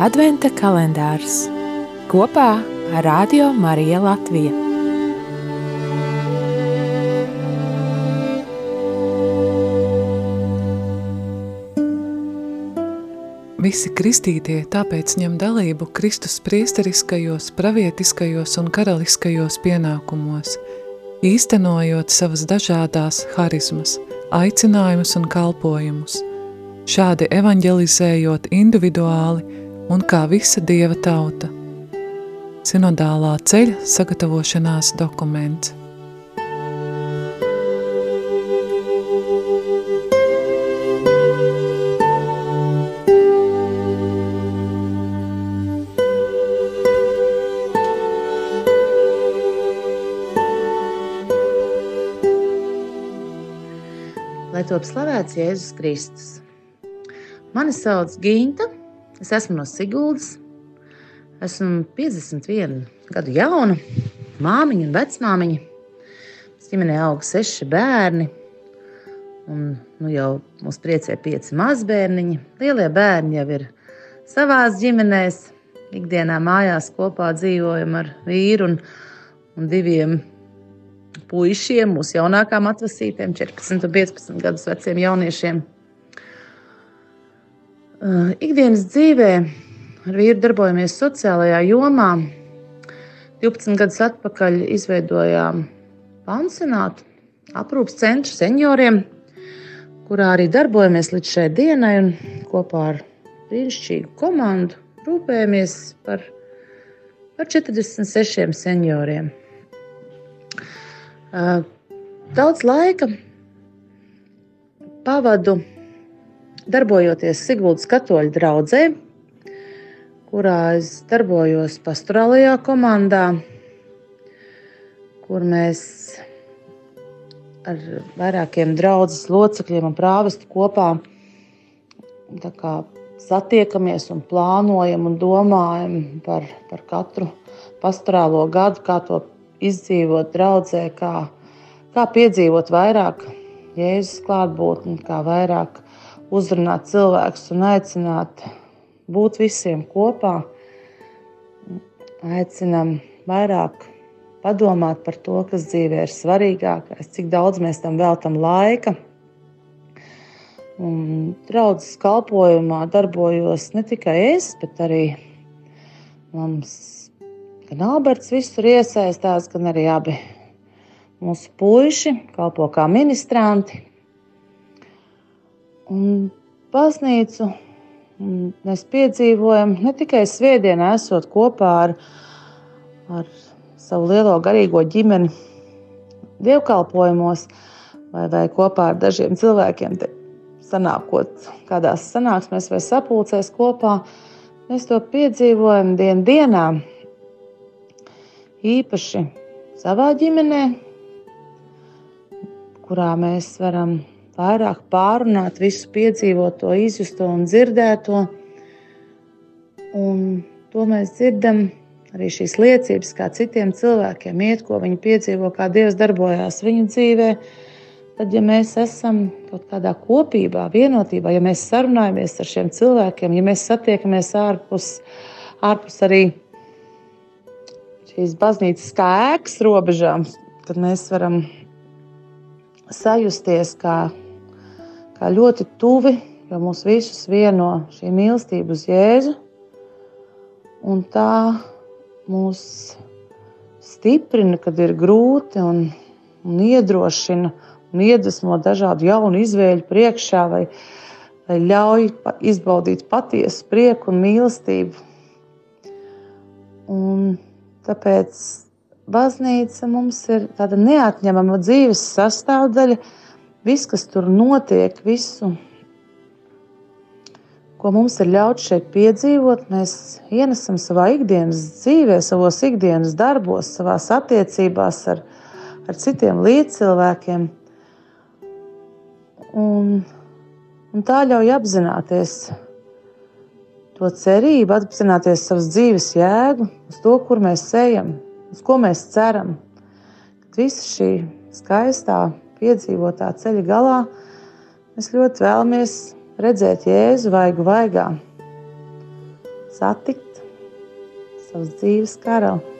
Adventa kalendārs kopā ar Radio Mariju Latviju. Visi kristītie tāpēc ņem dalību Kristus priesteriskajos, pravietiskajos un karaliskajos pienākumos, īstenojot savas dažādās harizmas, aicinājumus un kalpojumus, šādi evanģelizējot individuāli un kā visa Dieva tauta. Sinodālā ceļa sagatavošanās dokuments. Lai top slavēts Jēzus Kristus. Mani sauc Ginta, es esmu no Siguldas. Esmu 51 gadu jauna, māmiņa un vecmāmiņa. Ģimenē aug seši bērni, un nu jau mūs priecē pieci mazbērniņi. Lielie bērni jau ir savās ģimenēs. Ikdienā mājās kopā dzīvojam ar vīru un, un diviem puišiem, mūsu jaunākām atvasītēm, 14 un 15 gadus veciem jauniešiem. Uh, ikdienas dzīvē ar vīru darbojamies sociālajā jomā. 12 gadus atpakaļ izveidojām pansionātu, aprūpas centru senioriem, kurā arī darbojamies līdz šai dienai. Kopā ar brīnišķīgu komandu rūpējamies par, par 46 senioriem. Daudz laika pavadu darbojoties Siguldas katoļu draugzē, kurā es darbojos pastorālajā komandā, kur mēs ar vairākiem draugus locekļiem un prāvestu kopā satiekamies un plānojam un domājam par, par katru pastorālo gadu, kā to izdzīvot draudzē, kā, kā piedzīvot vairāk Jēzus klātbūtni, kā vairāk uzrunāt cilvēkus un aicināt būt visiem kopā. Aicinām vairāk padomāt par to, kas dzīvē ir svarīgākais, cik daudz mēs tam veltam laika. Draudzes kalpošanā darbojos ne tikai es, bet arī mums Gan Alberts visur iesaistās, gan arī abi mūsu puiši kalpo kā ministranti. Baznīcu mēs piedzīvojam ne tikai svētdienā, esot kopā ar, ar savu lielo garīgo ģimeni dievkalpojumos, vai, vai kopā ar dažiem cilvēkiem, sanākot kādās sanāksmēs vai sapulcēs kopā. Mēs to piedzīvojam dien dienā īpaši savā ģimenē, kurā mēs varam vairāk pārunāt visu piedzīvoto, izjusto un dzirdēto. Un to mēs dzirdam arī šīs liecības, kā citiem cilvēkiem iet, ko viņi piedzīvo, kā Dievs darbojās viņu dzīvē. Tad, ja mēs esam kaut kādā kopībā, vienotībā, ja mēs sarunājamies ar šiem cilvēkiem, ja mēs satiekamies ārpus, ārpus arī šīs baznīcas kā ēkas robežām, tad mēs varam sajusties kā, kā ļoti tuvi, jo mūs visus vieno šī mīlestība uz Jēzu. Un tā mūs stiprina, kad ir grūti, un, un iedrošina un iedvesmo dažādu jaunu izvēļu priekšā, vai, vai ļauj izbaudīt patiesu prieku un mīlestību. Un Tāpēc baznīca mums ir tāda neatņemama dzīves sastāvdaļa. Viss, kas tur notiek, visu, ko mums ir ļauts šeit piedzīvot, mēs ienesam savā ikdienas dzīvē, savos ikdienas darbos, savā attiecībās ar, ar citiem līdzcilvēkiem. Un, un tā ļauj apzināties to cerību, apzināties savas dzīves jēgu, uz to, kur mēs ejam, uz ko mēs ceram. Kad visa šī skaistā, piedzīvotā ceļa galā mēs ļoti vēlamies redzēt Jēzu vaigu vaigā. satikt savus dzīves karali.